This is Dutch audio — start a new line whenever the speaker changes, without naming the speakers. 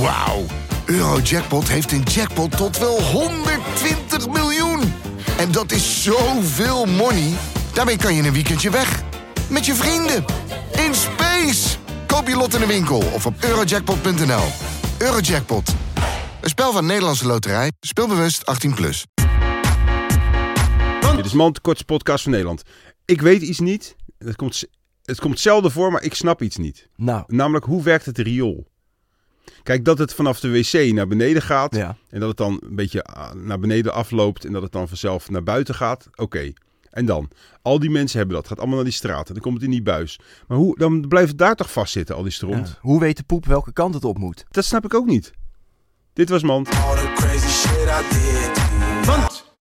Wauw. Eurojackpot heeft een jackpot tot wel 120 miljoen. En dat is zoveel money. Daarmee kan je een weekendje weg. Met je vrienden. In space. Koop je lot in de winkel of op eurojackpot.nl. Eurojackpot. Een spel van Nederlandse Loterij. Speelbewust 18+. Plus.
Dit is Man, de kortste podcast van Nederland. Ik weet iets niet. Het komt, het komt zelden voor, maar ik snap iets niet.
Nou,
Namelijk, hoe werkt het riool? Kijk, dat het vanaf de wc naar beneden gaat.
ja.
En dat het dan een beetje ah, naar beneden afloopt. En dat het dan vanzelf naar buiten gaat. Oké. En dan? Al die mensen hebben dat. Gaat allemaal naar die straat. En dan komt het in die buis. Maar hoe, dan blijft het daar toch vastzitten, al die stront?
Ja. Hoe weet de poep welke kant het op moet?
Dat snap ik ook niet. Dit was Mand.
All the crazy shit I did.